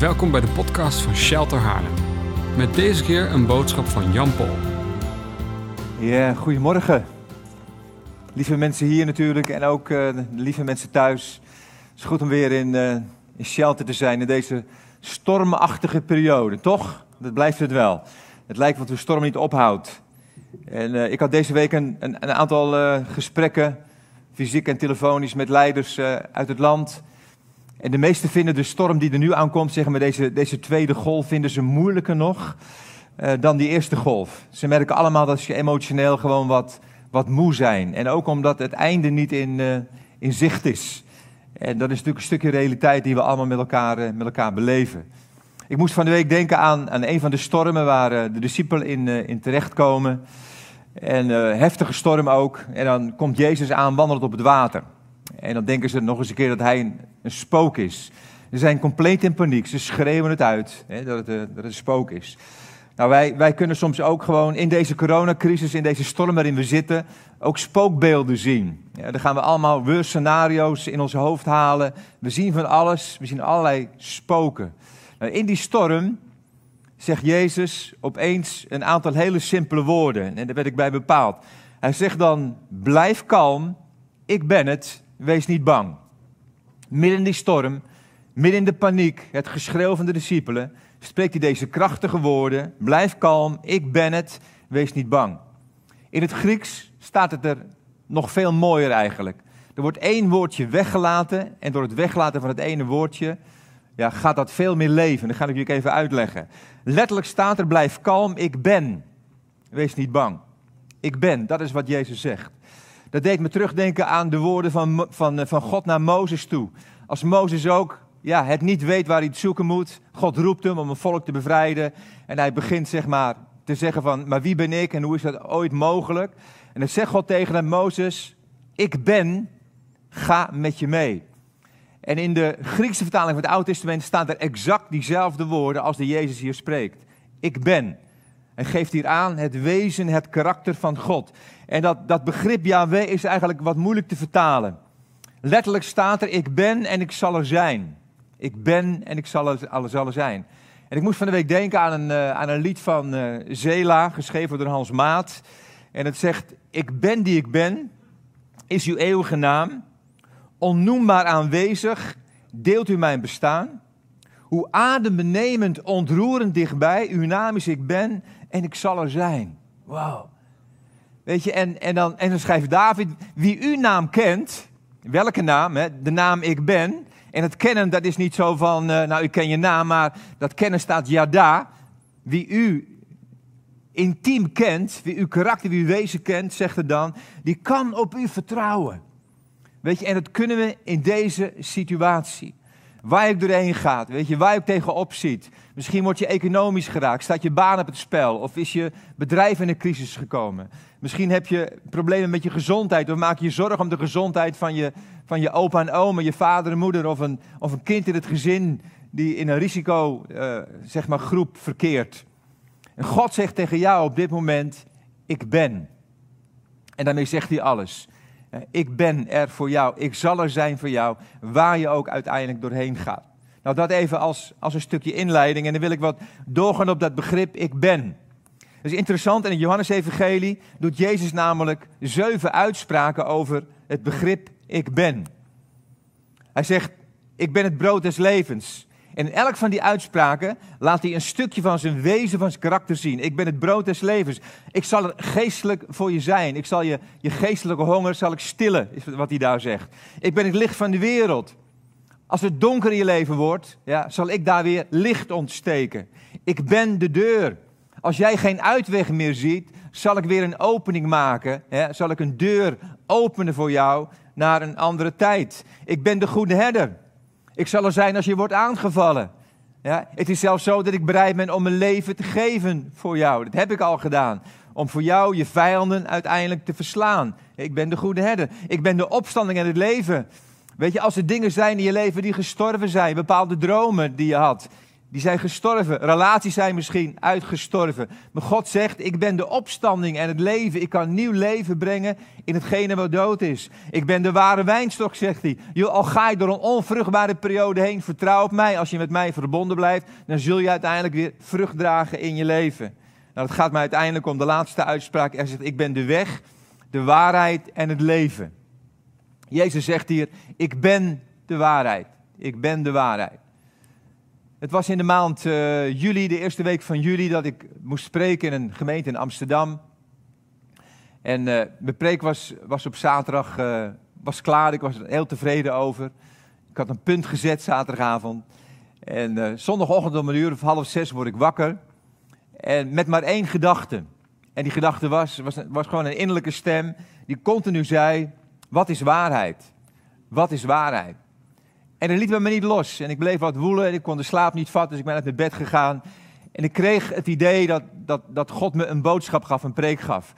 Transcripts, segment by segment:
Welkom bij de podcast van Shelter Haarlem. Met deze keer een boodschap van Jan Pol. Ja, goedemorgen. Lieve mensen hier natuurlijk en ook uh, de lieve mensen thuis. Het is goed om weer in, uh, in Shelter te zijn in deze stormachtige periode, toch? Dat blijft het wel. Het lijkt wat de storm niet ophoudt. En uh, ik had deze week een, een, een aantal gesprekken, fysiek en telefonisch, met leiders uit het land. En de meesten vinden de storm die er nu aankomt, zeg maar deze, deze tweede golf, vinden ze moeilijker nog uh, dan die eerste golf. Ze merken allemaal dat ze emotioneel gewoon wat, wat moe zijn. En ook omdat het einde niet in, uh, in zicht is. En dat is natuurlijk een stukje realiteit die we allemaal met elkaar, uh, met elkaar beleven. Ik moest van de week denken aan, aan een van de stormen waar de discipelen in, in terechtkomen. En heftige storm ook. En dan komt Jezus aan, wandelend op het water. En dan denken ze nog eens een keer dat hij een, spook is. Ze zijn compleet in paniek. Ze schreeuwen het uit hè, dat, het, uh, dat een spook is. Nou, wij, wij kunnen soms ook gewoon in deze coronacrisis, in deze storm waarin we zitten, ook spookbeelden zien. Ja, dan gaan we allemaal scenario's in ons hoofd halen. We zien van alles, we zien allerlei spoken. Nou, in die storm zegt Jezus opeens een aantal hele simpele woorden. En daar werd ik bij bepaald. Hij zegt dan, blijf kalm, ik ben het, wees niet bang. Midden in die storm, midden in de paniek, het geschreeuw van de discipelen, spreekt hij deze krachtige woorden: Blijf kalm, ik ben het, wees niet bang. In het Grieks staat het er nog veel mooier eigenlijk. Er wordt één woordje weggelaten en door het weglaten van het ene woordje ja, gaat dat veel meer leven. Dat ga ik jullie even uitleggen. Letterlijk staat er: Blijf kalm, ik ben. Wees niet bang. Ik ben, dat is wat Jezus zegt. Dat deed me terugdenken aan de woorden van, van, van God naar Mozes toe. Als Mozes ook ja, het niet weet waar hij het zoeken moet. God roept hem om een volk te bevrijden. En hij begint zeg maar te zeggen van, maar wie ben ik en hoe is dat ooit mogelijk? En dan zegt God tegen hem, Mozes, ik ben, ga met je mee. En in de Griekse vertaling van het Oude Testament staan er exact diezelfde woorden als de Jezus hier spreekt. Ik ben. En geeft hier aan het wezen, het karakter van God. En dat, dat begrip Yahweh is eigenlijk wat moeilijk te vertalen. Letterlijk staat er, ik ben en ik zal er zijn. Ik ben en ik zal er, zal zijn. En ik moest van de week denken aan een, uh, aan een lied van uh, Zela, geschreven door Hans Maat. En het zegt, ik ben die ik ben, is uw eeuwige naam. Onnoembaar aanwezig, deelt u mijn bestaan. Hoe adembenemend, ontroerend dichtbij, uw naam is ik ben en ik zal er zijn. Wauw. Weet je, en, en, dan, en dan schrijft David, wie uw naam kent, welke naam, hè? de naam ik ben. En het kennen, dat is niet zo van, uh, nou ik ken je naam, maar dat kennen staat Yada. Wie u intiem kent, wie uw karakter, wie uw wezen kent, zegt er dan, die kan op u vertrouwen. Weet je, en dat kunnen we in deze situatie. Waar ook doorheen gaat, weet je, waar ook tegenop ziet. Misschien word je economisch geraakt, staat je baan op het spel of is je bedrijf in een crisis gekomen. Misschien heb je problemen met je gezondheid of maak je zorgen om de gezondheid van je, van je opa en oma, je vader en moeder of een, of een kind in het gezin die in een risico uh, zeg maar, groep verkeert. En God zegt tegen jou op dit moment, ik ben. En daarmee zegt hij alles. Ik ben er voor jou. Ik zal er zijn voor jou, waar je ook uiteindelijk doorheen gaat. Nou, dat even als, als een stukje inleiding. En dan wil ik wat doorgaan op dat begrip ik ben. Dat is interessant. In Johannes-evangelie doet Jezus namelijk zeven uitspraken over het begrip ik ben. Hij zegt, ik ben het brood des levens. En in elk van die uitspraken laat hij een stukje van zijn wezen, van zijn karakter zien. Ik ben het brood des levens. Ik zal er geestelijk voor je zijn. Ik zal je, je geestelijke honger zal ik stillen, is wat hij daar zegt. Ik ben het licht van de wereld. Als het donker in je leven wordt, ja, zal ik daar weer licht ontsteken. Ik ben de deur. Als jij geen uitweg meer ziet, zal ik weer een opening maken. Zal ik een deur openen voor jou naar een andere tijd. Ik ben de goede herder. Ik zal er zijn als je wordt aangevallen. Ja, het is zelfs zo dat ik bereid ben om mijn leven te geven voor jou. Dat heb ik al gedaan. Om voor jou je vijanden uiteindelijk te verslaan. Ik ben de goede herder. Ik ben de opstanding en het leven. Weet je, als er dingen zijn in je leven die gestorven zijn, bepaalde dromen die je had. Die zijn gestorven. Relaties zijn misschien uitgestorven. Maar God zegt, ik ben de opstanding en het leven. Ik kan nieuw leven brengen in hetgene wat dood is. Ik ben de ware wijnstok, zegt hij. Je, al ga je door een onvruchtbare periode heen, vertrouw op mij. Als je met mij verbonden blijft, dan zul je uiteindelijk weer vrucht dragen in je leven. Nou, het gaat mij uiteindelijk om de laatste uitspraak. Hij zegt, ik ben de weg, de waarheid en het leven. Jezus zegt hier, ik ben de waarheid. Ik ben de waarheid. Het was in de maand uh, juli, de eerste week van juli, dat ik moest spreken in een gemeente in Amsterdam. En uh, mijn preek was, was op zaterdag uh, was klaar, ik was er heel tevreden over. Ik had een punt gezet zaterdagavond. En zondagochtend om een uur of half zes word ik wakker. En met maar één gedachte. En die gedachte was, was, was gewoon een innerlijke stem die continu zei, wat is waarheid? Wat is waarheid? En dat liet me niet los. En ik bleef wat woelen en ik kon de slaap niet vatten, dus ik ben uit mijn bed gegaan. En ik kreeg het idee dat, dat, dat God me een boodschap gaf, een preek gaf.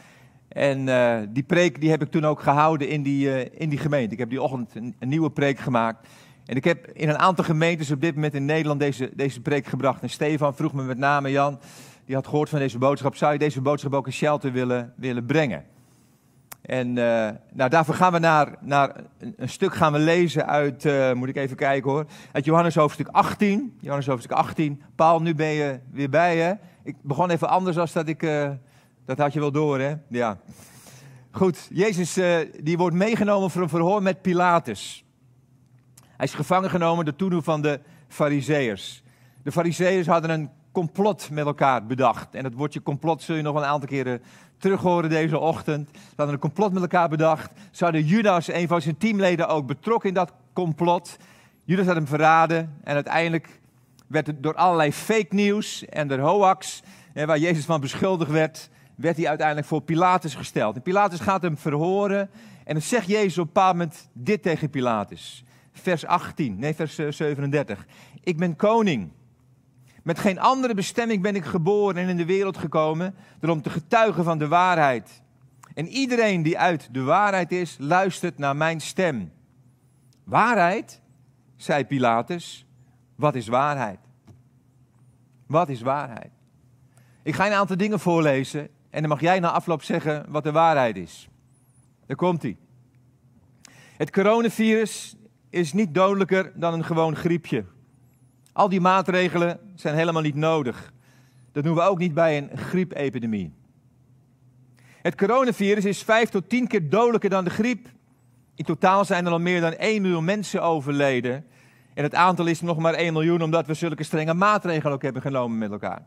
En uh, die preek die heb ik toen ook gehouden in die, uh, in die gemeente. Ik heb die ochtend een, een, nieuwe preek gemaakt. En ik heb in een aantal gemeentes op dit moment in Nederland deze, deze preek gebracht. En Stefan vroeg me met name, Jan, die had gehoord van deze boodschap, zou je deze boodschap ook in shelter willen, willen brengen? En uh, nou, daarvoor gaan we naar, naar een, stuk gaan we lezen uit, uh, moet ik even kijken hoor, uit Johannes hoofdstuk 18. Johannes hoofdstuk 18. Paul, nu ben je weer bij hè? Ik begon even anders als dat ik, uh, dat had je wel door hè? Ja. Goed, Jezus die wordt meegenomen voor een verhoor met Pilatus. Hij is gevangen genomen door toedoen van de fariseërs. De fariseërs hadden een complot met elkaar bedacht. En het woordje complot zul je nog een aantal keren terug horen deze ochtend. Ze hadden een complot met elkaar bedacht. Ze hadden Judas, een van zijn teamleden, ook betrokken in dat complot. Judas had hem verraden en uiteindelijk werd het door allerlei fake nieuws en de hoax, waar Jezus van beschuldigd werd, werd hij uiteindelijk voor Pilatus gesteld. En Pilatus gaat hem verhoren en dan zegt Jezus op een bepaald moment dit tegen Pilatus. Vers 18, nee vers 37. Ik ben koning. Met geen andere bestemming ben ik geboren en in de wereld gekomen dan om te getuigen van de waarheid. En iedereen die uit de waarheid is, luistert naar mijn stem. Waarheid, zei Pilatus, wat is waarheid? Wat is waarheid? Ik ga een aantal dingen voorlezen en dan mag jij na afloop zeggen wat de waarheid is. Daar komt hij. Het coronavirus is niet dodelijker dan een gewoon griepje. Al die maatregelen zijn helemaal niet nodig. Dat doen we ook niet bij een griepepidemie. Het coronavirus is vijf tot tien keer dodelijker dan de griep. In totaal zijn er al meer dan 1 miljoen mensen overleden. En het aantal is nog maar 1 miljoen omdat we zulke strenge maatregelen ook hebben genomen met elkaar.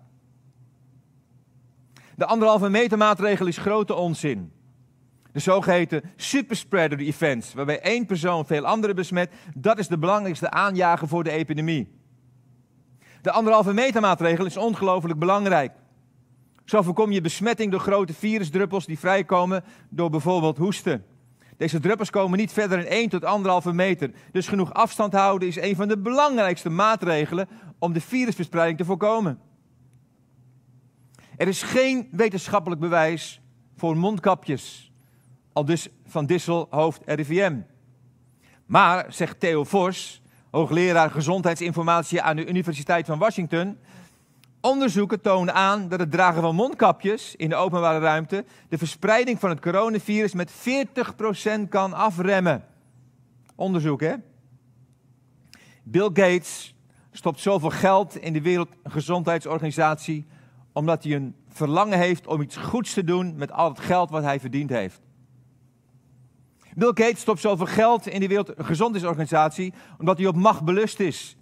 De anderhalve meter maatregel is grote onzin. De zogeheten superspreader events, waarbij één persoon veel anderen besmet, dat is de belangrijkste aanjager voor de epidemie. De anderhalve meter maatregel is ongelooflijk belangrijk. Zo voorkom je besmetting door grote virusdruppels die vrijkomen door bijvoorbeeld hoesten. Deze druppels komen niet verder dan 1 tot 1,5 meter. Dus genoeg afstand houden is een van de belangrijkste maatregelen om de virusverspreiding te voorkomen. Er is geen wetenschappelijk bewijs voor mondkapjes. Al dus van Dissel, hoofd RIVM. Maar, zegt Theo Vos, hoogleraar gezondheidsinformatie aan de Universiteit van Washington. Onderzoeken tonen aan dat het dragen van mondkapjes in de openbare ruimte de verspreiding van het coronavirus met 40% kan afremmen. Onderzoek, hè? Bill Gates stopt zoveel geld in de Wereldgezondheidsorganisatie omdat hij een verlangen heeft om iets goeds te doen met al het geld wat hij verdiend heeft. Bill Gates stopt zoveel geld in de Wereldgezondheidsorganisatie omdat hij op macht belust is.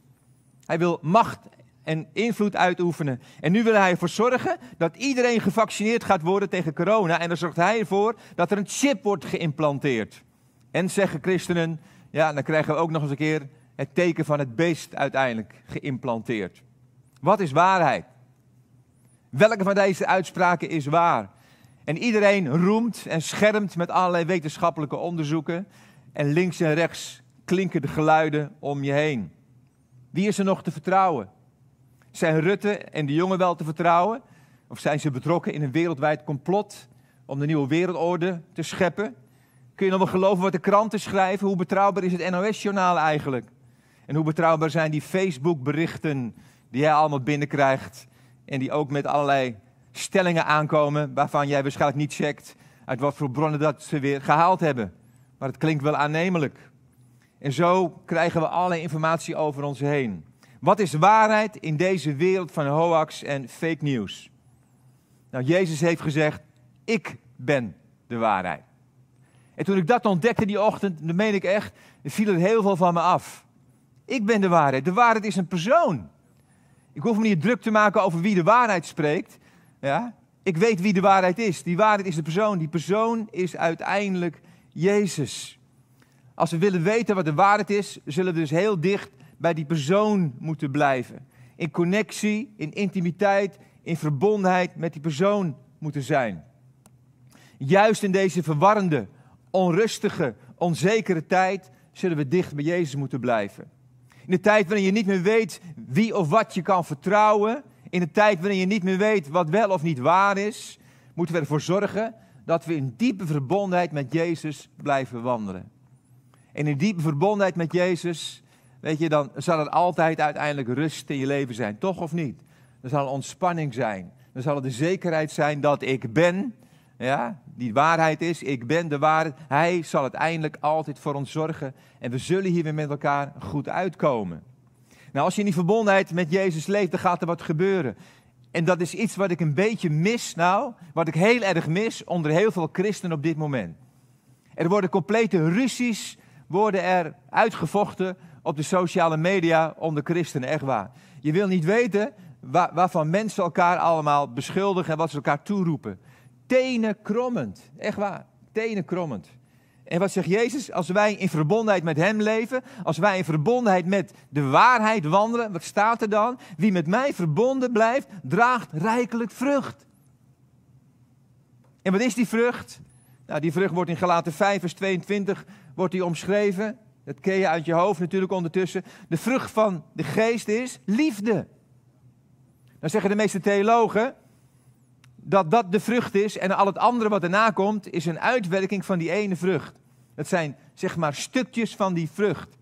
Hij wil macht en invloed uitoefenen. En nu wil hij ervoor zorgen dat iedereen gevaccineerd gaat worden tegen corona. En dan zorgt hij ervoor dat er een chip wordt geïmplanteerd. En zeggen christenen, ja, dan krijgen we ook nog eens een keer het teken van het beest uiteindelijk geïmplanteerd. Wat is waarheid? Welke van deze uitspraken is waar? En iedereen roemt en schermt met allerlei wetenschappelijke onderzoeken. En links en rechts klinken de geluiden om je heen. Wie is er nog te vertrouwen? Zijn Rutte en de jongen wel te vertrouwen? Of zijn ze betrokken in een wereldwijd complot om de nieuwe wereldorde te scheppen? Kun je nog wel geloven wat de kranten schrijven? Hoe betrouwbaar is het NOS-journaal eigenlijk? En hoe betrouwbaar zijn die Facebook-berichten die jij allemaal binnenkrijgt. En die ook met allerlei stellingen aankomen waarvan jij waarschijnlijk niet checkt uit wat voor bronnen dat ze weer gehaald hebben. Maar het klinkt wel aannemelijk. En zo krijgen we allerlei informatie over ons heen. Wat is waarheid in deze wereld van hoax en fake news? Nou, Jezus heeft gezegd, ik ben de waarheid. En toen ik dat ontdekte die ochtend, dan meen ik echt, viel er heel veel van me af. Ik ben de waarheid. De waarheid is een persoon. Ik hoef me niet druk te maken over wie de waarheid spreekt. Ja? Ik weet wie de waarheid is. Die waarheid is de persoon. Die persoon is uiteindelijk Jezus. Als we willen weten wat de waarheid is, zullen we dus heel dicht bij die persoon moeten blijven. In connectie, in intimiteit, in verbondenheid met die persoon moeten zijn. Juist in deze verwarrende, onrustige, onzekere tijd zullen we dicht bij Jezus moeten blijven. In de tijd waarin je niet meer weet wie of wat je kan vertrouwen, in de tijd waarin je niet meer weet wat wel of niet waar is, moeten we ervoor zorgen dat we in diepe verbondenheid met Jezus blijven wandelen. En in diepe verbondenheid met Jezus, weet je, dan zal er altijd uiteindelijk rust in je leven zijn, toch of niet? Dan zal er ontspanning zijn. Dan zal er de zekerheid zijn dat ik ben, ja, die waarheid is, ik ben de waarheid. Hij zal uiteindelijk altijd voor ons zorgen en we zullen hier weer met elkaar goed uitkomen. Nou, als je in die verbondenheid met Jezus leeft, dan gaat er wat gebeuren. En dat is iets wat ik een beetje mis, nou, wat ik heel erg mis onder heel veel christenen op dit moment. Er worden complete ruzies worden er uitgevochten op de sociale media onder christenen, echt waar. Je wil niet weten waar, waarvan mensen elkaar allemaal beschuldigen en wat ze elkaar toeroepen. Tenen krommend, echt waar, tenen krommend. En wat zegt Jezus? Als wij in verbondenheid met Hem leven, als wij in verbondenheid met de waarheid wandelen, wat staat er dan? Wie met mij verbonden blijft, draagt rijkelijk vrucht. En wat is die vrucht? Nou, die vrucht wordt in Galaten 5, vers 22 wordt die omschreven. Dat ken je uit je hoofd natuurlijk ondertussen. De vrucht van de geest is liefde. Dan zeggen de meeste theologen dat dat de vrucht is en al het andere wat erna komt is een uitwerking van die ene vrucht. Dat zijn zeg maar stukjes van die vrucht.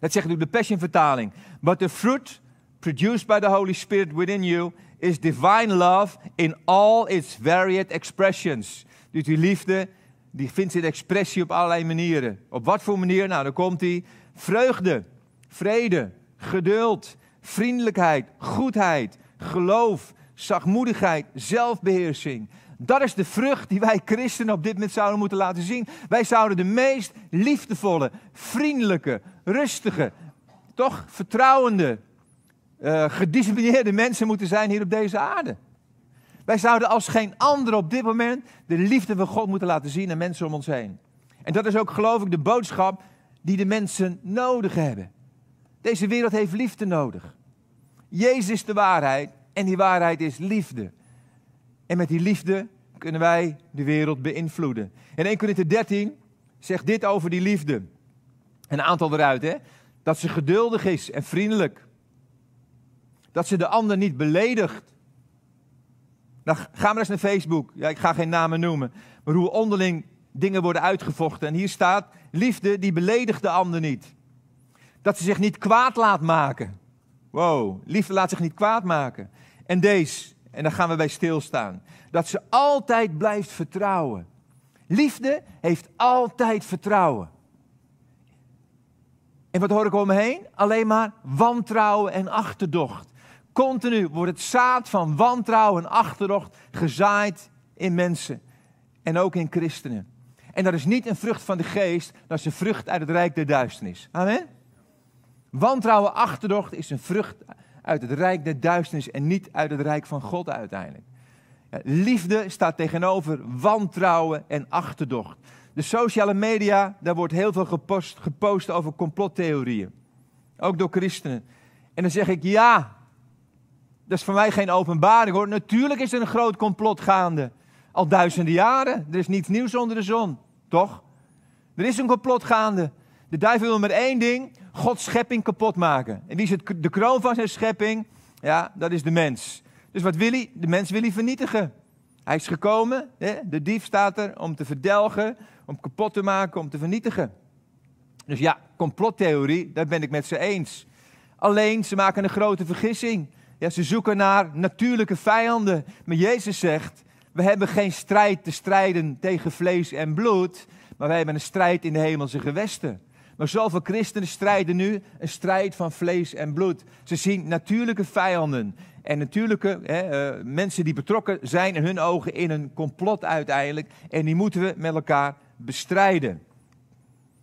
Dat zegt ook de Passion vertaling. But the fruit produced by the Holy Spirit within you is divine love in all its varied expressions. Dus die liefde, die vindt zijn expressie op allerlei manieren. Op wat voor manier? Nou, dan komt die vreugde, vrede, geduld, vriendelijkheid, goedheid, geloof, zachtmoedigheid, zelfbeheersing. Dat is de vrucht die wij christenen op dit moment zouden moeten laten zien. Wij zouden de meest liefdevolle, vriendelijke, rustige, toch vertrouwende, uh, gedisciplineerde mensen moeten zijn hier op deze aarde. Wij zouden als geen ander op dit moment de liefde van God moeten laten zien aan mensen om ons heen. En dat is ook, geloof ik, de boodschap die de mensen nodig hebben. Deze wereld heeft liefde nodig. Jezus is de waarheid en die waarheid is liefde. En met die liefde kunnen wij de wereld beïnvloeden. In 1 Corinthië 13 zegt dit over die liefde. Een aantal eruit, hè? Dat ze geduldig is en vriendelijk. Dat ze de ander niet beledigt. Nou, ga maar eens naar Facebook. Ja, ik ga geen namen noemen. Maar hoe onderling dingen worden uitgevochten. En hier staat, liefde die beledigt de ander niet. Dat ze zich niet kwaad laat maken. Wow, liefde laat zich niet kwaad maken. En deze, en daar gaan we bij stilstaan. Dat ze altijd blijft vertrouwen. Liefde heeft altijd vertrouwen. En wat hoor ik om me heen? Alleen maar wantrouwen en achterdocht. Continu wordt het zaad van wantrouwen en achterdocht gezaaid in mensen. En ook in christenen. En dat is niet een vrucht van de geest, dat is een vrucht uit het rijk der duisternis. Amen? Wantrouwen, achterdocht is een vrucht uit het rijk der duisternis en niet uit het rijk van God uiteindelijk. liefde staat tegenover wantrouwen en achterdocht. De sociale media, daar wordt heel veel gepost, gepost over complottheorieën. Ook door christenen. En dan zeg ik ja, dat is voor mij geen openbaring hoor. Natuurlijk is er een groot complot gaande. Al duizenden jaren. Er is niets nieuws onder de zon. Toch? Er is een complot gaande. De duivel wil maar één ding: Gods schepping kapot maken. En wie is het, de kroon van zijn schepping? Ja, dat is de mens. Dus wat wil hij? De mens wil hij vernietigen. Hij is gekomen, hè? de dief staat er, om te verdelgen, om kapot te maken, om te vernietigen. Dus ja, complottheorie, daar ben ik met ze eens. Alleen ze maken een grote vergissing. Ja, ze zoeken naar natuurlijke vijanden. Maar Jezus zegt: We hebben geen strijd te strijden tegen vlees en bloed. Maar wij hebben een strijd in de hemelse gewesten. Maar zoveel christenen strijden nu een strijd van vlees en bloed. Ze zien natuurlijke vijanden. En natuurlijke hè, eh, mensen die betrokken zijn in hun ogen in een complot uiteindelijk. En die moeten we met elkaar bestrijden.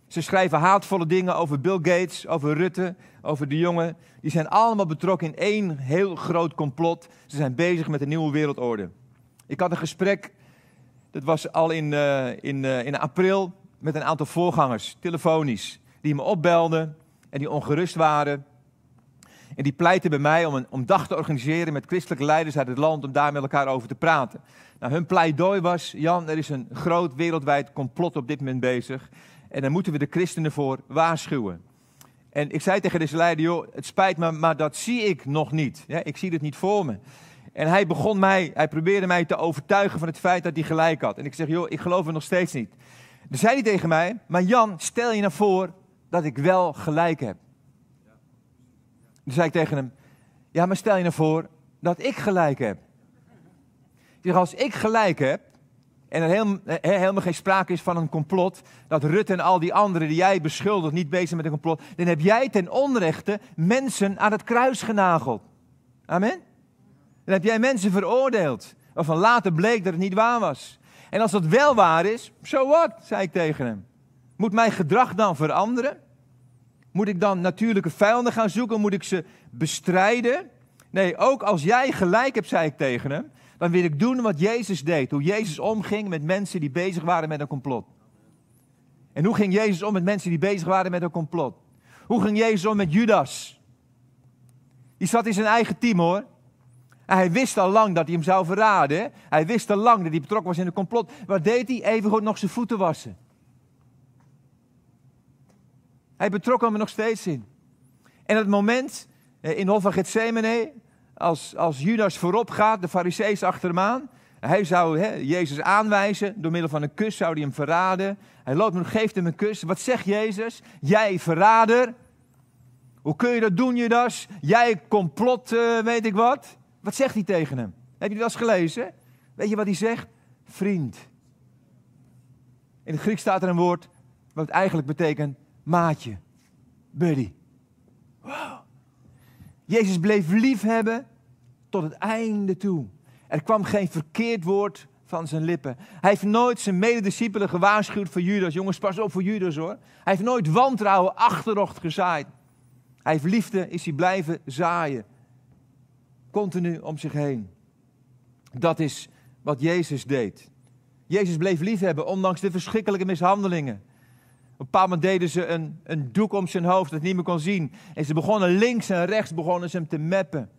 Ze schrijven haatvolle dingen over Bill Gates, over Rutte, over de jongen. Die zijn allemaal betrokken in één heel groot complot. Ze zijn bezig met een nieuwe wereldorde. Ik had een gesprek, dat was al in, uh, in, uh, in april, met een aantal voorgangers, telefonisch. Die me opbelden en die ongerust waren. En die pleiten bij mij om een om dag te organiseren met christelijke leiders uit het land om daar met elkaar over te praten. Nou, hun pleidooi was, Jan, er is een groot wereldwijd complot op dit moment bezig. En daar moeten we de christenen voor waarschuwen. En ik zei tegen deze leider, joh, het spijt me, maar dat zie ik nog niet. Ja, ik zie het niet voor me. En hij begon mij, hij probeerde mij te overtuigen van het feit dat hij gelijk had. En ik zeg, joh, ik geloof het nog steeds niet. Dan zei hij tegen mij, maar Jan, stel je nou voor dat ik wel gelijk heb. Toen zei ik tegen hem, ja, maar stel je nou voor dat ik gelijk heb. Ik als ik gelijk heb, en er helemaal, helemaal geen sprake is van een complot, dat Rutte en al die anderen die jij beschuldigt niet bezig met een complot, dan heb jij ten onrechte mensen aan het kruis genageld. Amen? Dan heb jij mensen veroordeeld, waarvan later bleek dat het niet waar was. En als dat wel waar is, zo wat, zei ik tegen hem. Moet mijn gedrag dan veranderen? Moet ik dan natuurlijke vijanden gaan zoeken? Moet ik ze bestrijden? Nee, ook als jij gelijk hebt, zei ik tegen hem, dan wil ik doen wat Jezus deed. Hoe Jezus omging met mensen die bezig waren met een complot. En hoe ging Jezus om met mensen die bezig waren met een complot? Hoe ging Jezus om met Judas? Die zat in zijn eigen team hoor. En hij wist al lang dat hij hem zou verraden. Hij wist al lang dat hij betrokken was in een complot. Wat deed hij? Even goed nog zijn voeten wassen. Hij betrok hem er nog steeds in. En het moment eh, in Hof van Gethsemane, als, als Judas voorop gaat, de farisees achter hem aan. Hij zou hè, Jezus aanwijzen, door middel van een kus zou hij hem verraden. Hij loopt hem, geeft hem een kus. Wat zegt Jezus? Jij verrader. Hoe kun je dat doen, Judas? Jij complot, uh, weet ik wat. Wat zegt hij tegen hem? Heb je wel eens gelezen? Weet je wat hij zegt? Vriend. In het Grieks staat er een woord wat eigenlijk betekent maatje, buddy. Wow. Jezus bleef lief hebben tot het einde toe. Er kwam geen verkeerd woord van zijn lippen. Hij heeft nooit zijn medediscipelen gewaarschuwd voor Judas. Jongens, pas op voor Judas hoor. Hij heeft nooit wantrouwen, achterdocht gezaaid. Hij heeft liefde, is hij blijven zaaien. Continu om zich heen. Dat is wat Jezus deed. Jezus bleef lief hebben, ondanks de verschrikkelijke mishandelingen. Op een paar moment deden ze een, een doek om zijn hoofd dat niet meer kon zien. En ze begonnen links en rechts begonnen ze hem te meppen.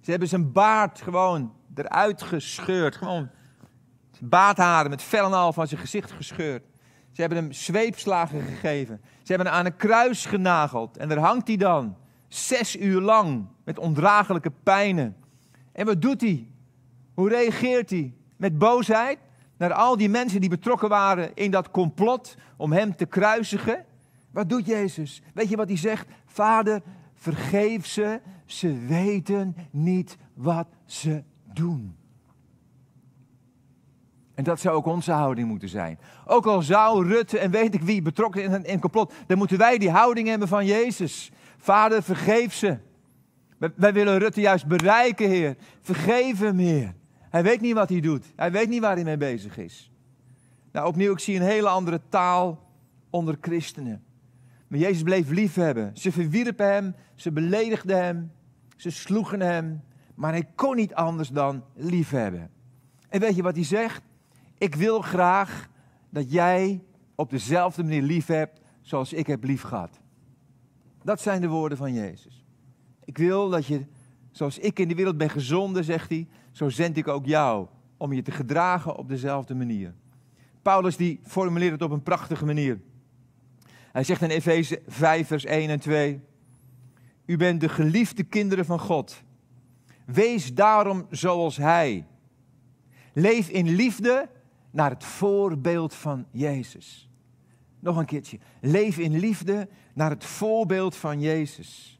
Ze hebben zijn baard gewoon eruit gescheurd. Gewoon baardharen met vel en al van zijn gezicht gescheurd. Ze hebben hem zweepslagen gegeven. Ze hebben hem aan een kruis genageld. En daar hangt hij dan. Zes uur lang. Met ondraaglijke pijnen. En wat doet hij? Hoe reageert hij? Met boosheid? Naar al die mensen die betrokken waren in dat complot om hem te kruisigen. Wat doet Jezus? Weet je wat hij zegt? Vader, vergeef ze, ze weten niet wat ze doen. En dat zou ook onze houding moeten zijn. Ook al zou Rutte en weet ik wie betrokken in een complot, dan moeten wij die houding hebben van Jezus. Vader, vergeef ze. Wij willen Rutte juist bereiken, Heer. Vergeef hem, Heer. Hij weet niet wat hij doet. Hij weet niet waar hij mee bezig is. Nou, opnieuw, ik zie een hele andere taal onder christenen. Maar Jezus bleef liefhebben. Ze verwierpen hem, ze beledigden hem, ze sloegen hem. Maar hij kon niet anders dan liefhebben. En weet je wat hij zegt? Ik wil graag dat jij op dezelfde manier lief hebt zoals ik heb lief gehad. Dat zijn de woorden van Jezus. Ik wil dat je, zoals ik in de wereld ben gezonden, zegt hij, zo zend ik ook jou om je te gedragen op dezelfde manier. Paulus die formuleert het op een prachtige manier. Hij zegt in Efeze 5, vers 1 en 2: U bent de geliefde kinderen van God. Wees daarom zoals Hij. Leef in liefde naar het voorbeeld van Jezus. Nog een keertje. Leef in liefde naar het voorbeeld van Jezus.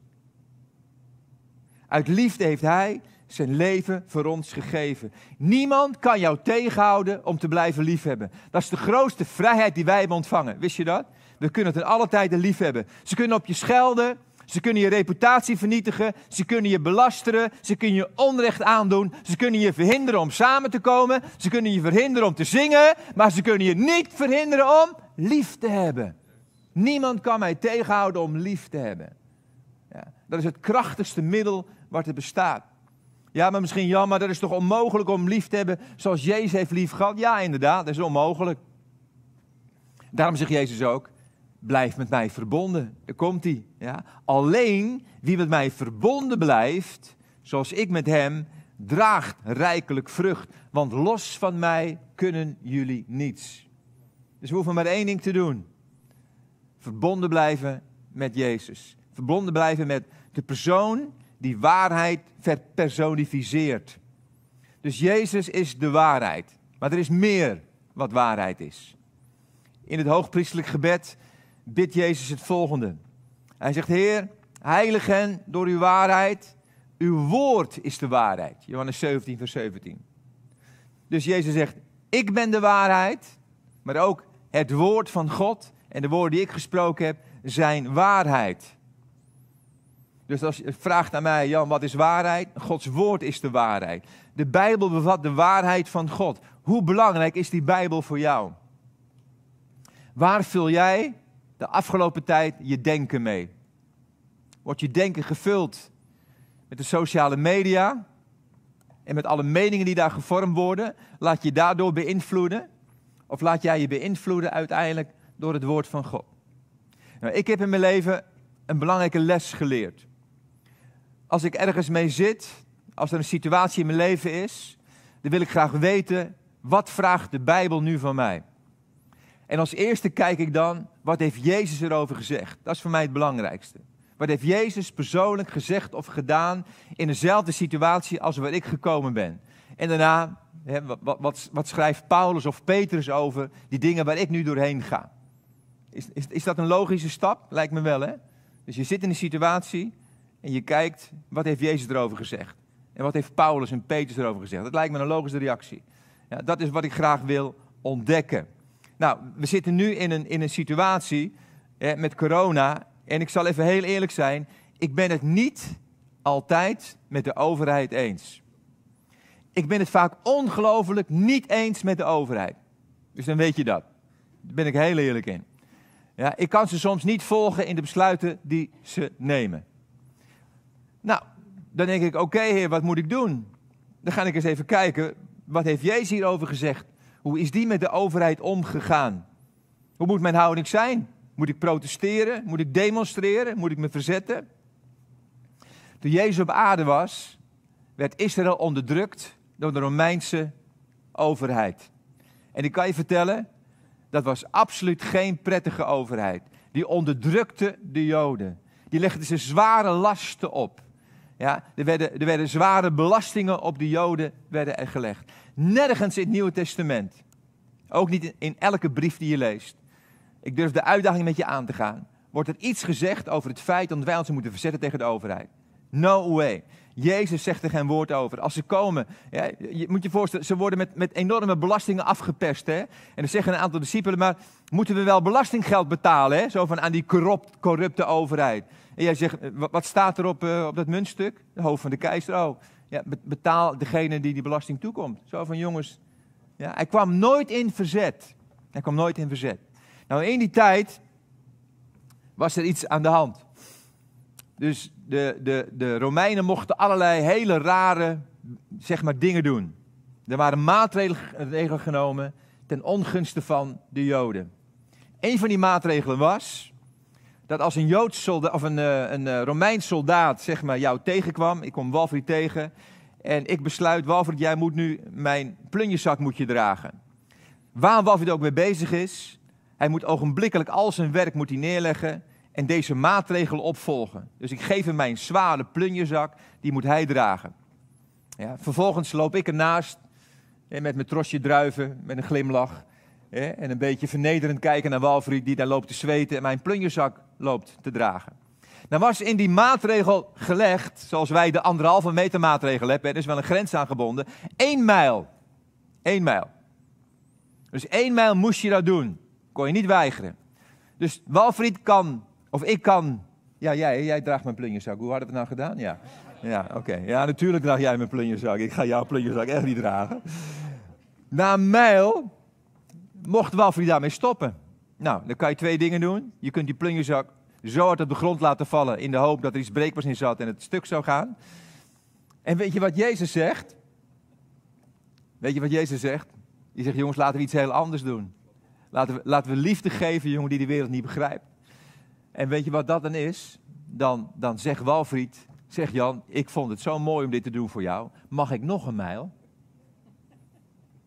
Uit liefde heeft hij zijn leven voor ons gegeven. Niemand kan jou tegenhouden om te blijven liefhebben. Dat is de grootste vrijheid die wij hebben ontvangen. Wist je dat? We kunnen het in alle tijden liefhebben. Ze kunnen op je schelden, ze kunnen je reputatie vernietigen, ze kunnen je belasteren, ze kunnen je onrecht aandoen, ze kunnen je verhinderen om samen te komen, ze kunnen je verhinderen om te zingen, maar ze kunnen je niet verhinderen om lief te hebben. Niemand kan mij tegenhouden om lief te hebben. Ja, dat is het krachtigste middel wat er bestaat. Ja, maar misschien jammer, dat is toch onmogelijk om lief te hebben zoals Jezus heeft lief gehad? Ja, inderdaad, dat is onmogelijk. Daarom zegt Jezus ook, blijf met mij verbonden. Daar komt hij. Ja. Alleen wie met mij verbonden blijft, zoals ik met hem, draagt rijkelijk vrucht. Want los van mij kunnen jullie niets. Dus we hoeven maar één ding te doen. Verbonden blijven met Jezus. Verbonden blijven met de persoon die waarheid verpersonificeert. Dus Jezus is de waarheid. Maar er is meer wat waarheid is. In het hoogpriestelijk gebed bidt Jezus het volgende. Hij zegt, Heer, heilig hen door uw waarheid. Uw woord is de waarheid. Johannes 17, vers 17. Dus Jezus zegt, ik ben de waarheid, maar ook het woord van God en de woorden die ik gesproken heb zijn waarheid. Dus als je vraagt aan mij, Jan, wat is waarheid? Gods woord is de waarheid. De Bijbel bevat de waarheid van God. Hoe belangrijk is die Bijbel voor jou? Waar vul jij de afgelopen tijd je denken mee? Wordt je denken gevuld met de sociale media en met alle meningen die daar gevormd worden? Laat je daardoor beïnvloeden? Of laat jij je beïnvloeden uiteindelijk door het woord van God? Nou, ik heb in mijn leven een belangrijke les geleerd. Als ik ergens mee zit, als er een situatie in mijn leven is, dan wil ik graag weten, wat vraagt de Bijbel nu van mij? En als eerste kijk ik dan, wat heeft Jezus erover gezegd? Dat is voor mij het belangrijkste. Wat heeft Jezus persoonlijk gezegd of gedaan in dezelfde situatie als waar ik gekomen ben? En daarna, wat, wat, wat, schrijft Paulus of Petrus over die dingen waar ik nu doorheen ga? Is, is, is dat een logische stap? Lijkt me wel, hè? Dus je zit in een situatie en je kijkt, wat heeft Jezus erover gezegd? En wat heeft Paulus en Petrus erover gezegd? Dat lijkt me een logische reactie. Ja, dat is wat ik graag wil ontdekken. Nou, we zitten nu in een, in een situatie met corona. En ik zal even heel eerlijk zijn. Ik ben het niet altijd met de overheid eens. Ik ben het vaak ongelooflijk niet eens met de overheid. Dus dan weet je dat. Daar ben ik heel eerlijk in. Ja, ik kan ze soms niet volgen in de besluiten die ze nemen. Nou, dan denk ik, oké heer, wat moet ik doen? Dan ga ik eens even kijken, wat heeft Jezus hierover gezegd? Hoe is die met de overheid omgegaan? Hoe moet mijn houding zijn? Moet ik protesteren? Moet ik demonstreren? Moet ik me verzetten? Toen Jezus op aarde was, werd Israël onderdrukt door de Romeinse overheid. En ik kan je vertellen, dat was absoluut geen prettige overheid. Die onderdrukte de Joden. Die legde ze zware lasten op. Ja, er, werden, er werden zware belastingen op de Joden werden er gelegd. Nergens in het Nieuwe Testament. Ook niet in elke brief die je leest. Ik durf de uitdaging met je aan te gaan. Wordt er iets gezegd over het feit dat wij ons moeten verzetten tegen de overheid? No way. Jezus zegt er geen woord over. Als ze komen, ja, je moet je voorstellen, ze worden met, met enorme belastingen afgeperst. Hè? En dan zeggen een aantal discipelen, maar moeten we wel belastinggeld betalen? Hè? Zo van aan die corrupt, corrupte overheid. En jij zegt, eh, wat, staat er op, uh, op dat muntstuk? De hoofd van de keizer. Oh, ja, betaal degene die die belasting toekomt. Zo van jongens. Ja, hij kwam nooit in verzet. Hij kwam nooit in verzet. Nou, in die tijd was er iets aan de hand. Dus de, de, de Romeinen mochten allerlei hele rare zeg maar, dingen doen. Er waren maatregelen genomen ten ongunste van de Joden. Een van die maatregelen was dat als een Joods soldaat, of een, eh, een eh, Romeins soldaat zeg maar, jou tegenkwam, ik kom Walfried tegen, en ik besluit, Walfried, jij moet nu mijn plunjezak moet je dragen. Waar Walfried ook mee bezig is, hij moet ogenblikkelijk al zijn werk moet hij neerleggen en deze maatregelen opvolgen. Dus ik geef hem mijn zware plunjezak, die moet hij dragen. Ja, vervolgens loop ik ernaast met mijn trosje druiven, met een glimlach. En een beetje vernederend kijken naar Walfried die daar loopt te zweten en mijn plunjezak loopt te dragen. Dan was in die maatregel gelegd, zoals wij de anderhalve meter maatregel hebben, er is wel een grens aan gebonden, één mijl. Eén mijl. Dus één mijl moest je dat doen. Kon je niet weigeren. Dus Walfried kan, of ik kan, ja jij, jij draagt mijn plunjezak. Hoe hadden we het nou gedaan? Ja, ja oké. Ja, natuurlijk draag jij mijn plunjezak. Ik ga jouw plunjezak echt niet dragen. Na een mijl mocht Walfried daarmee stoppen. Nou, dan kan je twee dingen doen. Je kunt die plunjezak zo hard op de grond laten vallen in de hoop dat er iets breekbaars in zat en het stuk zou gaan. En weet je wat Jezus zegt? Weet je wat Jezus zegt? Die zegt, jongens, laten we iets heel anders doen. Laten we, laten we liefde geven, jongen, die de wereld niet begrijpt. En weet je wat dat dan is? Dan, dan zegt Walfried, zegt Jan, ik vond het zo mooi om dit te doen voor jou. Mag ik nog een mijl?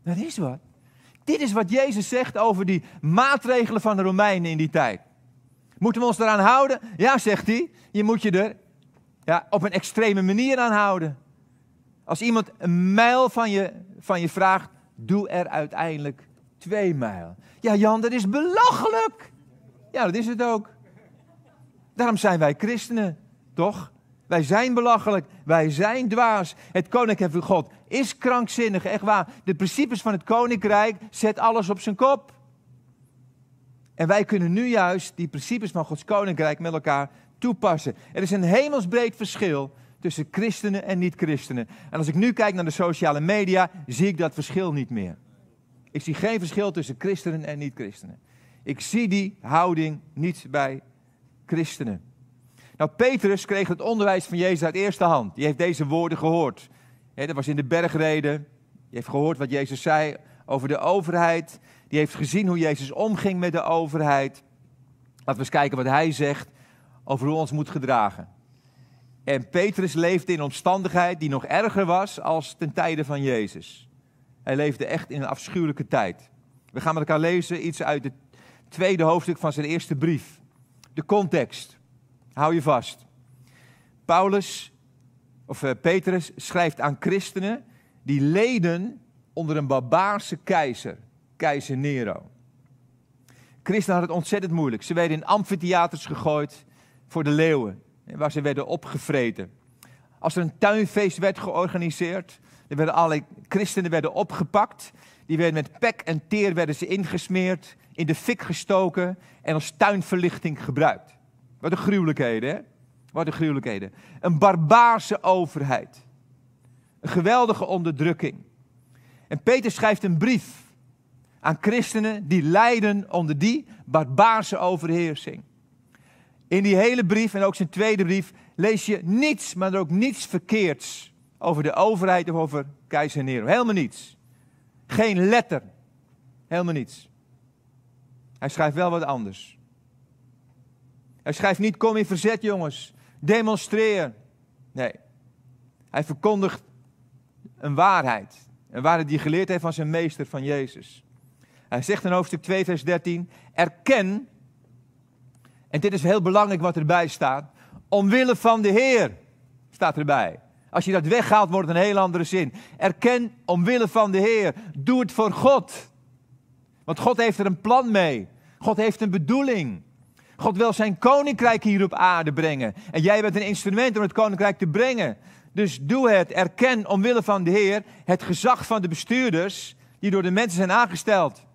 Dat is wat. Dit is wat Jezus zegt over die maatregelen van de Romeinen in die tijd. Moeten we ons eraan houden? Ja, zegt hij. Je moet je er ja, op een extreme manier aan houden. Als iemand een mijl van je, van je vraagt, doe er uiteindelijk twee mijl. Ja, Jan, dat is belachelijk. Ja, dat is het ook. Daarom zijn wij christenen, toch? Wij zijn belachelijk, wij zijn dwaas. Het koninkrijk van God is krankzinnig, echt waar. De principes van het koninkrijk zet alles op zijn kop. En wij kunnen nu juist die principes van Gods koninkrijk met elkaar toepassen. Er is een hemelsbreed verschil tussen christenen en niet-christenen. En als ik nu kijk naar de sociale media, zie ik dat verschil niet meer. Ik zie geen verschil tussen christenen en niet-christenen. Ik zie die houding niet bij christenen. Nou, Petrus kreeg het onderwijs van Jezus uit eerste hand. Die heeft deze woorden gehoord. Dat was in de bergreden. Die heeft gehoord wat Jezus zei over de overheid. Die heeft gezien hoe Jezus omging met de overheid. Laten we eens kijken wat hij zegt over hoe ons moet gedragen. En Petrus leefde in omstandigheid die nog erger was als ten tijde van Jezus. Hij leefde echt in een afschuwelijke tijd. We gaan met elkaar lezen iets uit het tweede hoofdstuk van zijn eerste brief. De context. Hou je vast. Paulus, of uh, Petrus, schrijft aan christenen die leden onder een barbaarse keizer, keizer Nero. Christenen hadden het ontzettend moeilijk. Ze werden in amfitheaters gegooid voor de leeuwen, waar ze werden opgevreten. Als er een tuinfeest werd georganiseerd, er werden allerlei christenen werden opgepakt. Die werden met pek en teer werden ze ingesmeerd, in de fik gestoken en als tuinverlichting gebruikt. Wat een gruwelijkheden, hè? Wat een gruwelijkheden. Een barbaarse overheid. Een geweldige onderdrukking. En Peter schrijft een brief aan christenen die lijden onder die barbaarse overheersing. In die hele brief en ook zijn tweede brief lees je niets, maar ook niets verkeerds over de overheid of over keizer Nero. Helemaal niets. Geen letter. Helemaal niets. Hij schrijft wel wat anders. Hij schrijft niet: kom in verzet, jongens. Demonstreer. Nee. Hij verkondigt een waarheid. Een waarheid die geleerd heeft van zijn meester, van Jezus. Hij zegt in hoofdstuk 2, vers 13: Erken, en dit is heel belangrijk wat erbij staat, omwille van de Heer, staat erbij. Als je dat weghaalt, wordt het een heel andere zin. Erken omwille van de Heer. Doe het voor God. Want God heeft er een plan mee. God heeft een bedoeling. God wil zijn koninkrijk hier op aarde brengen. En jij bent een instrument om het koninkrijk te brengen. Dus doe het. Erken omwille van de Heer het gezag van de bestuurders die door de mensen zijn aangesteld.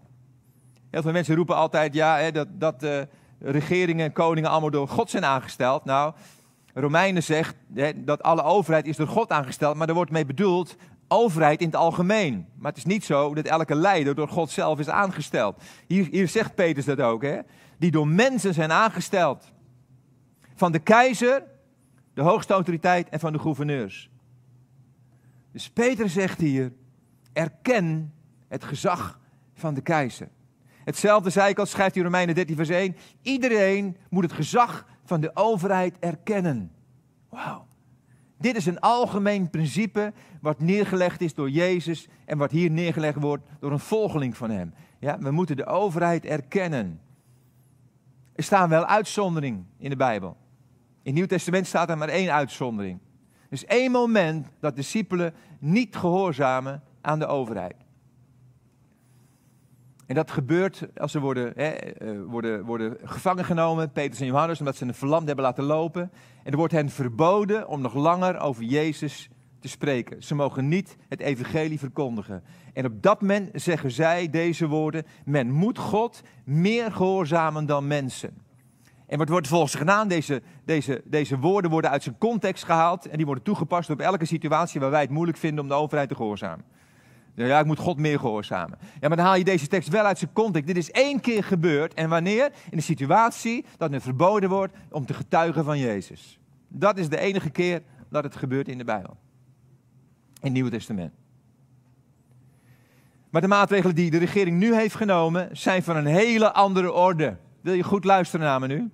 Heel veel mensen roepen altijd ja, hè, dat, dat uh, regeringen en koningen allemaal door God zijn aangesteld. Nou, Romeinen zegt hè, dat alle overheid is door God aangesteld, maar er wordt mee bedoeld overheid in het algemeen. Maar het is niet zo dat elke leider door God zelf is aangesteld. Hier, hier zegt Petrus dat ook, hè? Die door mensen zijn aangesteld. Van de keizer, de hoogste autoriteit en van de gouverneurs. Dus Peter zegt hier, erken het gezag van de keizer. Hetzelfde zei ik al, schrijft hij Romeinen 13 vers 1. Iedereen moet het gezag van de overheid erkennen. Wauw. Dit is een algemeen principe wat neergelegd is door Jezus en wat hier neergelegd wordt door een volgeling van hem. Ja, we moeten de overheid erkennen. Er staan wel uitzonderingen in de Bijbel. In het Nieuw Testament staat er maar één uitzondering. Er is één moment dat discipelen niet gehoorzamen aan de overheid. En dat gebeurt als ze worden, hè, eh, worden, worden gevangen genomen, Petrus en Johannes, omdat ze een verlamd hebben laten lopen. En er wordt hen verboden om nog langer over Jezus te spreken. Ze mogen niet het evangelie verkondigen. En op dat moment zeggen zij deze woorden: Men moet God meer gehoorzamen dan mensen. En wat wordt volgens gedaan? Deze, deze, deze woorden worden uit zijn context gehaald en die worden toegepast op elke situatie waar wij het moeilijk vinden om de overheid te gehoorzamen. Ja, ik moet God meer gehoorzamen. Ja, maar dan haal je deze tekst wel uit zijn context. Dit is één keer gebeurd. En wanneer? In de situatie dat het verboden wordt om te getuigen van Jezus. Dat is de enige keer dat het gebeurt in de Bijbel. In het Nieuwe Testament. Maar de maatregelen die de regering nu heeft genomen zijn van een hele andere orde. Wil je goed luisteren naar me nu?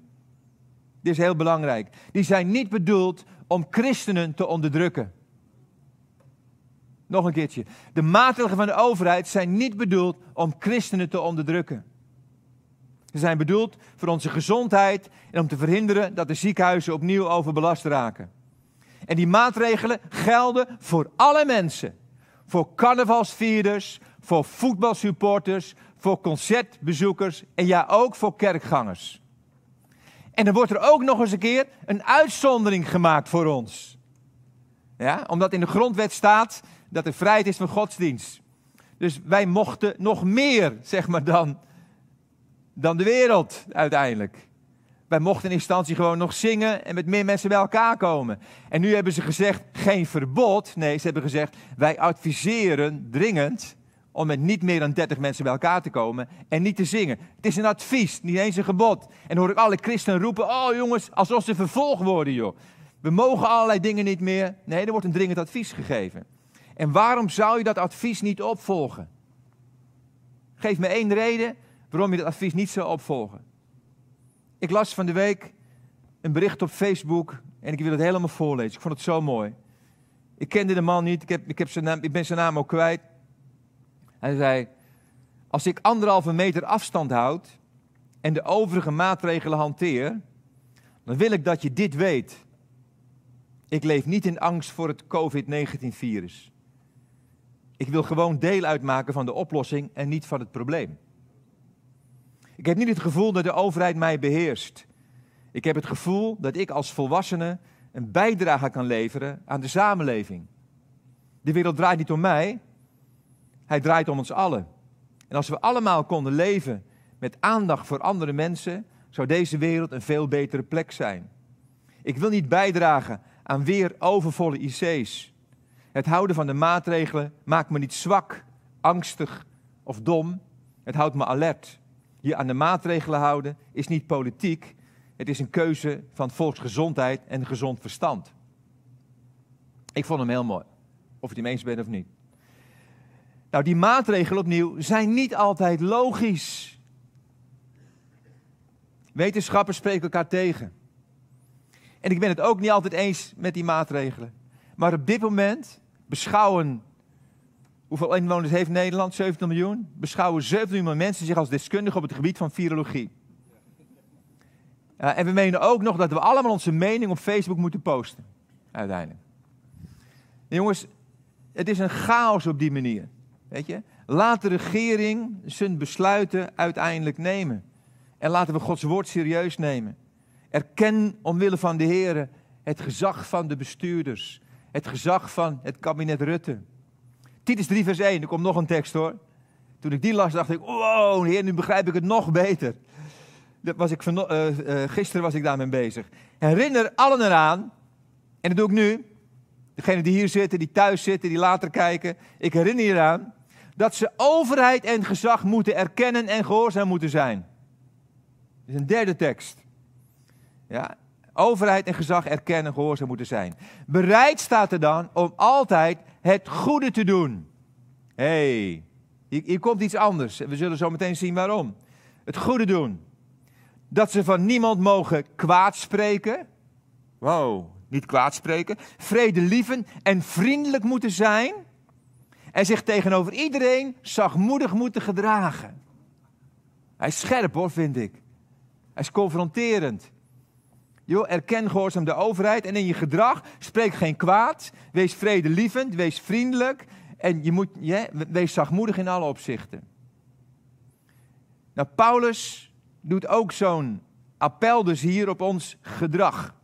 Dit is heel belangrijk. Die zijn niet bedoeld om christenen te onderdrukken. Nog een keertje. De maatregelen van de overheid zijn niet bedoeld om christenen te onderdrukken. Ze zijn bedoeld voor onze gezondheid en om te verhinderen dat de ziekenhuizen opnieuw overbelast raken. En die maatregelen gelden voor alle mensen. Voor carnavalsvierders, voor voetbalsupporters, voor concertbezoekers en ja ook voor kerkgangers. En dan wordt er ook nog eens een keer een uitzondering gemaakt voor ons. Ja, omdat in de grondwet staat dat er vrijheid is van godsdienst. Dus wij mochten nog meer, zeg maar dan, dan de wereld uiteindelijk. Wij mochten in instantie gewoon nog zingen en met meer mensen bij elkaar komen. En nu hebben ze gezegd, geen verbod. Nee, ze hebben gezegd, wij adviseren dringend om met niet meer dan 30 mensen bij elkaar te komen en niet te zingen. Het is een advies, niet eens een gebod. En hoor ik alle christenen roepen, oh jongens, alsof ze vervolgd worden joh. We mogen allerlei dingen niet meer. Nee, er wordt een dringend advies gegeven. En waarom zou je dat advies niet opvolgen? Geef me één reden waarom je dat advies niet zou opvolgen. Ik las van de week een bericht op Facebook en ik wil het helemaal voorlezen. Ik vond het zo mooi. Ik kende de man niet, ik, heb, ik, heb zijn naam, ik ben zijn naam ook kwijt. Hij zei, als ik anderhalve meter afstand houd en de overige maatregelen hanteer, dan wil ik dat je dit weet. Ik leef niet in angst voor het COVID-19-virus. Ik wil gewoon deel uitmaken van de oplossing en niet van het probleem. Ik heb niet het gevoel dat de overheid mij beheerst. Ik heb het gevoel dat ik als volwassene een bijdrage kan leveren aan de samenleving. De wereld draait niet om mij, hij draait om ons allen. En als we allemaal konden leven met aandacht voor andere mensen, zou deze wereld een veel betere plek zijn. Ik wil niet bijdragen aan weer overvolle IC's. Het houden van de maatregelen maakt me niet zwak, angstig of dom. Het houdt me alert. Je aan de maatregelen houden is niet politiek. Het is een keuze van volksgezondheid en gezond verstand. Ik vond hem heel mooi. Of je het eens bent of niet. Nou, die maatregelen opnieuw zijn niet altijd logisch. Wetenschappers spreken elkaar tegen. En ik ben het ook niet altijd eens met die maatregelen. Maar op dit moment beschouwen, hoeveel inwoners heeft Nederland? 17 miljoen. Beschouwen 17 miljoen mensen zich als deskundigen op het gebied van virologie. Ja, en we menen ook nog dat we allemaal onze mening op Facebook moeten posten. Uiteindelijk. jongens, het is een chaos op die manier. Weet je? Laat de regering zijn besluiten uiteindelijk nemen. En laten we Gods woord serieus nemen. Erken omwille van de Heer het gezag van de bestuurders. Het gezag van het kabinet Rutte. Titus 3 vers 1, er komt nog een tekst hoor. Toen ik die las dacht ik, wow heer, nu begrijp ik het nog beter. Dat was ik van, uh, uh, gisteren was ik daarmee bezig. Herinner allen eraan, en dat doe ik nu. Degenen die hier zitten, die thuis zitten, die later kijken. Ik herinner je eraan dat ze overheid en gezag moeten erkennen en gehoorzaam moeten zijn. Dat is een derde tekst. Ja, overheid en gezag erkennen en gehoorzaam moeten zijn. Bereid staat er dan om altijd het goede te doen. Hé, hey, hier, komt iets anders. We zullen zo meteen zien waarom. Het goede doen. Dat ze van niemand mogen kwaad spreken. Wow, niet kwaad spreken. Vredelievend en vriendelijk moeten zijn en zich tegenover iedereen zachtmoedig moeten gedragen. Hij is scherp hoor, vind ik. Hij is confronterend. Jo, erken gehoorzaam de overheid en in je gedrag spreek geen kwaad. Wees vredelievend, wees vriendelijk en je moet, ja, wees zachtmoedig in alle opzichten. Nou, Paulus doet ook zo'n appel dus hier op ons gedrag.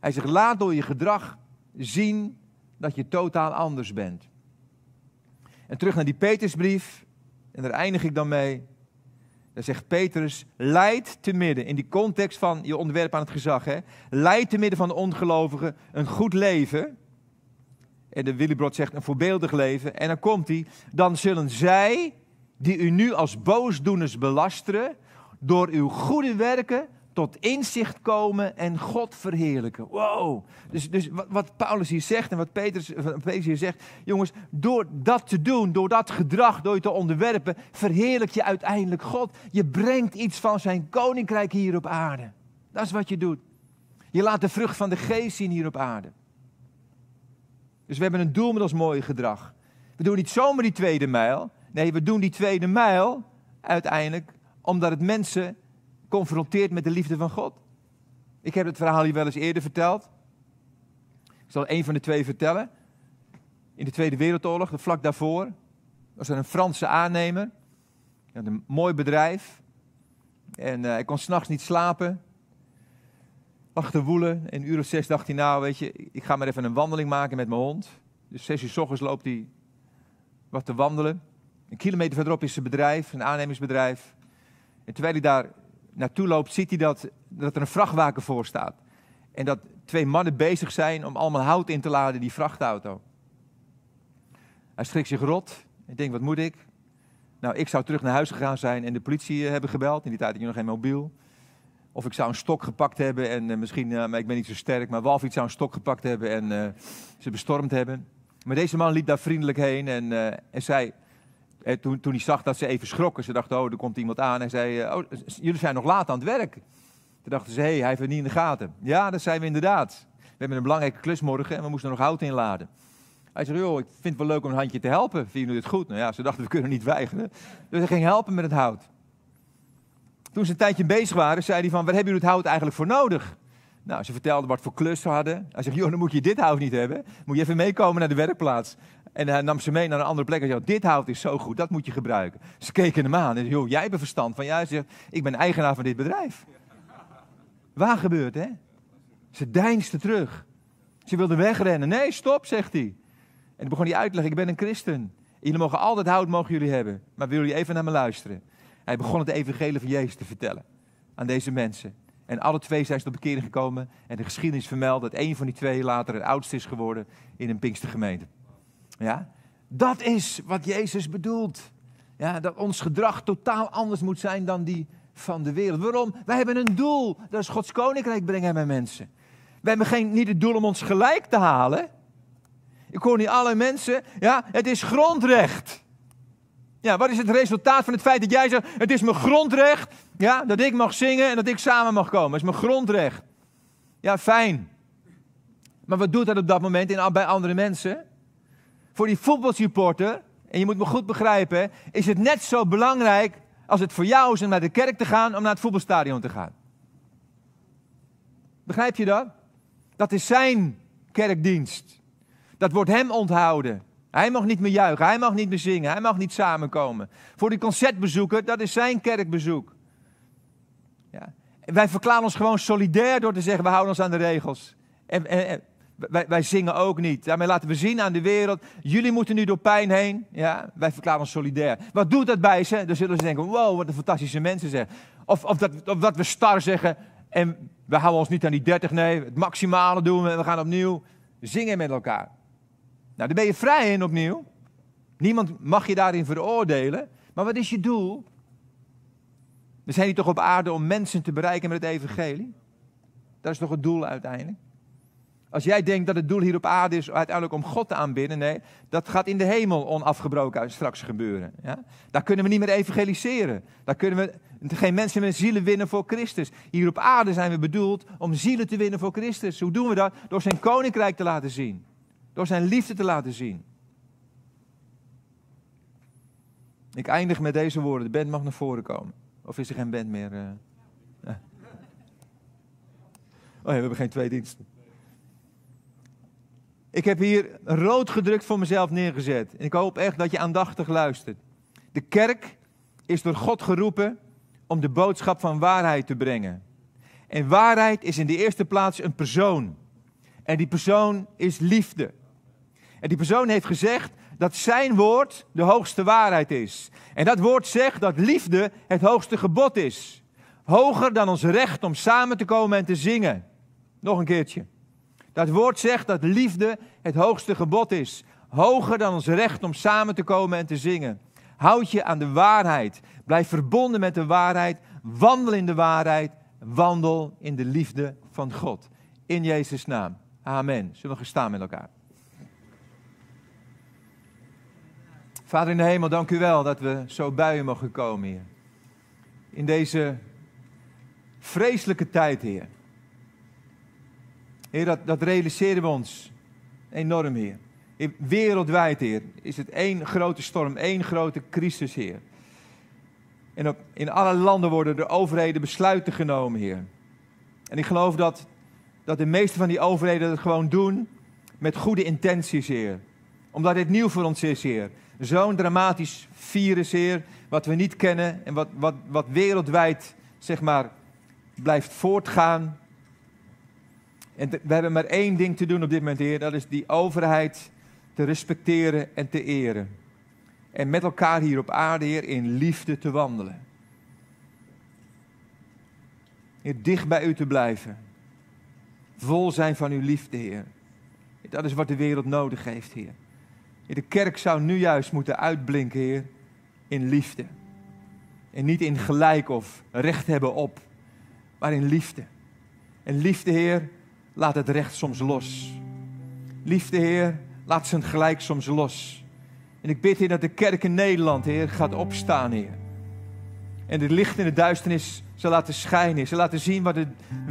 Hij zegt, laat door je gedrag zien dat je totaal anders bent. En terug naar die Petersbrief, en daar eindig ik dan mee. Daar zegt Petrus, leid te midden, in die context van je ontwerp aan het gezag, hè, leid te midden van de ongelovigen een goed leven. En de Willybrod zegt een voorbeeldig leven. En dan komt hij, dan zullen zij, die u nu als boosdoeners belasteren, door uw goede werken tot inzicht komen en God verheerlijken. Wow. Dus, dus wat, Paulus hier zegt en wat Petrus, Petrus hier zegt, jongens, door dat te doen, door dat gedrag, door je te onderwerpen, verheerlijk je uiteindelijk God. Je brengt iets van zijn koninkrijk hier op aarde. Dat is wat je doet. Je laat de vrucht van de geest zien hier op aarde. Dus we hebben een doel met ons mooie gedrag. We doen niet zomaar die tweede mijl. Nee, we doen die tweede mijl uiteindelijk omdat het mensen confronteert met de liefde van God. Ik heb het verhaal hier wel eens eerder verteld. Ik zal een van de twee vertellen. In de Tweede Wereldoorlog, vlak daarvoor, was er een Franse aannemer. Hij had een mooi bedrijf. En uh, hij kon s'nachts niet slapen. Lag woelen. En of zes dacht hij, nou weet je, ik ga maar even een wandeling maken met mijn hond. Dus zes uur s ochtends loopt hij wat te wandelen. Een kilometer verderop is zijn bedrijf, een aannemersbedrijf. En terwijl hij daar naartoe loopt, ziet hij dat, dat er een vrachtwagen voor staat. En dat twee mannen bezig zijn om allemaal hout in te laden die vrachtauto. Hij schrikt zich rot. Ik denk, wat moet ik? Nou, ik zou terug naar huis gegaan zijn en de politie eh, hebben gebeld. In die tijd had je nog geen mobiel. Of ik zou een stok gepakt hebben en uh, misschien, uh, maar ik ben niet zo sterk, maar Walfiet zou een stok gepakt hebben en ze bestormd hebben. Maar deze man liep daar vriendelijk heen en, en zei, en toen, toen hij zag dat ze even schrokken, ze dachten, oh, er komt iemand aan. En zei, oh, jullie zijn nog laat aan het werk. Toen dachten ze, hé, hey, hij heeft het niet in de gaten. Ja, dat zijn we inderdaad. We hebben een belangrijke klus morgen en we moesten nog hout inladen. Hij zei, joh, ik vind het wel leuk om een handje te helpen. Vinden jullie het goed? Nou ja, ze dachten, we kunnen niet weigeren. Dus hij ging helpen met het hout. Toen ze een tijdje bezig waren, zei hij van, waar hebben jullie het hout eigenlijk voor nodig? Nou, ze vertelden wat voor klus ze hadden. Hij zegt, joh, dan moet je dit hout niet hebben. Moet je even meekomen naar de werkplaats. En hij nam ze mee naar een andere plek en zei, dit hout is zo goed, dat moet je gebruiken. Ze keken hem aan en zeiden, joh, jij hebt verstand van. Jij zegt, ik ben eigenaar van dit bedrijf. Waar gebeurt, hè? Ze deinsde terug. Ze wilde wegrennen. Nee, stop, zegt hij. En toen begon hij uit te leggen, ik ben een christen. Jullie mogen altijd hout, mogen jullie hebben. Maar willen jullie even naar me luisteren? Hij begon het evangelie van Jezus te vertellen aan deze mensen. En alle twee zijn ze tot bekering gekomen. En de geschiedenis vermeldt dat een van die twee later het oudste is geworden in een Pinkstergemeente. Ja? Dat is wat Jezus bedoelt. Ja, dat ons gedrag totaal anders moet zijn dan die van de wereld. Waarom? Wij hebben een doel. Dat is Gods koninkrijk brengen bij mensen. We hebben geen, niet het doel om ons gelijk te halen. Ik hoor niet alle mensen. Ja, het is grondrecht. Ja, wat is het resultaat van het feit dat jij zegt: Het is mijn grondrecht ja, dat ik mag zingen en dat ik samen mag komen? Het is mijn grondrecht. Ja, fijn. Maar wat doet dat op dat moment in, bij andere mensen? Voor die voetbalsupporter, en je moet me goed begrijpen, is het net zo belangrijk als het voor jou is om naar de kerk te gaan, om naar het voetbalstadion te gaan. Begrijp je dat? Dat is zijn kerkdienst. Dat wordt hem onthouden. Hij mag niet meer juichen, hij mag niet meer zingen, hij mag niet samenkomen. Voor die concertbezoeker, dat is zijn kerkbezoek. Ja. Wij verklaren ons gewoon solidair door te zeggen, we houden ons aan de regels. En, en, wij, wij, zingen ook niet. Daarmee laten we zien aan de wereld, jullie moeten nu door pijn heen. Ja, wij verklaren ons solidair. Wat doet dat bij ze? Dan zullen ze denken, wow, wat een fantastische mensen zeggen. Of, of, dat, of dat we star zeggen en we houden ons niet aan die 30, nee, het maximale doen we, we gaan opnieuw zingen met elkaar. Nou, daar ben je vrij in opnieuw. Niemand mag je daarin veroordelen. Maar wat is je doel? We zijn hier toch op aarde om mensen te bereiken met het evangelie? Dat is toch het doel uiteindelijk? Als jij denkt dat het doel hier op aarde is uiteindelijk om God te aanbidden, nee, dat gaat in de hemel onafgebroken straks gebeuren. Ja? Daar kunnen we niet meer evangeliseren. Daar kunnen we geen mensen met zielen winnen voor Christus. Hier op aarde zijn we bedoeld om zielen te winnen voor Christus. Hoe doen we dat? Door zijn koninkrijk te laten zien. Door zijn liefde te laten zien. Ik eindig met deze woorden. De band mag naar voren komen. Of is er geen band meer? Uh... Oh ja, we hebben geen twee diensten. Ik heb hier rood gedrukt voor mezelf neergezet. En ik hoop echt dat je aandachtig luistert. De kerk is door God geroepen om de boodschap van waarheid te brengen. En waarheid is in de eerste plaats een persoon. En die persoon is liefde. En die persoon heeft gezegd dat zijn woord de hoogste waarheid is. En dat woord zegt dat liefde het hoogste gebod is. Hoger dan ons recht om samen te komen en te zingen. Nog een keertje. Dat woord zegt dat liefde het hoogste gebod is. Hoger dan ons recht om samen te komen en te zingen. Houd je aan de waarheid. Blijf verbonden met de waarheid. Wandel in de waarheid. Wandel in de liefde van God. In Jezus' naam. Amen. Zullen we gaan staan met elkaar? Vader in de hemel, dank u wel dat we zo bij u mogen komen, Heer. In deze vreselijke tijd, Heer. Heer, dat, dat realiseren we ons enorm, Heer. Wereldwijd, Heer, is het één grote storm, één grote crisis, Heer. En op, in alle landen worden de overheden besluiten genomen, Heer. En ik geloof dat, dat de meeste van die overheden het gewoon doen met goede intenties, Heer. Omdat dit nieuw voor ons is, Heer. Zo'n dramatisch virus, Heer, wat we niet kennen en wat, wat, wat wereldwijd, zeg maar, blijft voortgaan. En we hebben maar één ding te doen op dit moment, Heer. Dat is die overheid te respecteren en te eren. En met elkaar hier op aarde, Heer, in liefde te wandelen. Heer, dicht bij u te blijven. Vol zijn van uw liefde, Heer. Dat is wat de wereld nodig heeft, Heer. De kerk zou nu juist moeten uitblinken, Heer, in liefde. En niet in gelijk of recht hebben op, maar in liefde. En liefde, Heer, laat het recht soms los. Liefde, Heer, laat zijn gelijk soms los. En ik bid, Heer, dat de kerk in Nederland, Heer, gaat opstaan, Heer. En het licht in de duisternis zal laten schijnen. Zal laten zien wat het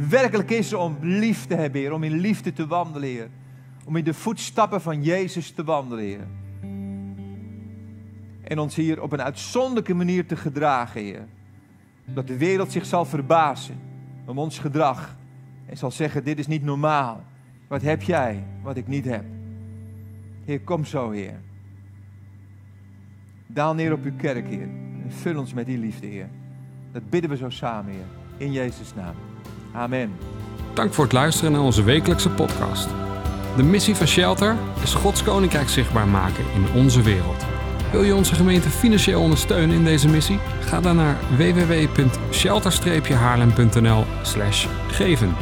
werkelijk is om lief te hebben, Heer. Om in liefde te wandelen, Heer. Om in de voetstappen van Jezus te wandelen, Heer. En ons hier op een uitzonderlijke manier te gedragen, Heer. Dat de wereld zich zal verbazen om ons gedrag. En zal zeggen, dit is niet normaal. Wat heb jij, wat ik niet heb? Heer, kom zo, Heer. Daal neer op uw kerk, Heer. En vul ons met die liefde, Heer. Dat bidden we zo samen, Heer. In Jezus' naam. Amen. Dank voor het luisteren naar onze wekelijkse podcast. De missie van Shelter is Gods Koninkrijk zichtbaar maken in onze wereld. Wil je onze gemeente financieel ondersteunen in deze missie? Ga dan naar www.shelter-haarlem.nl geven.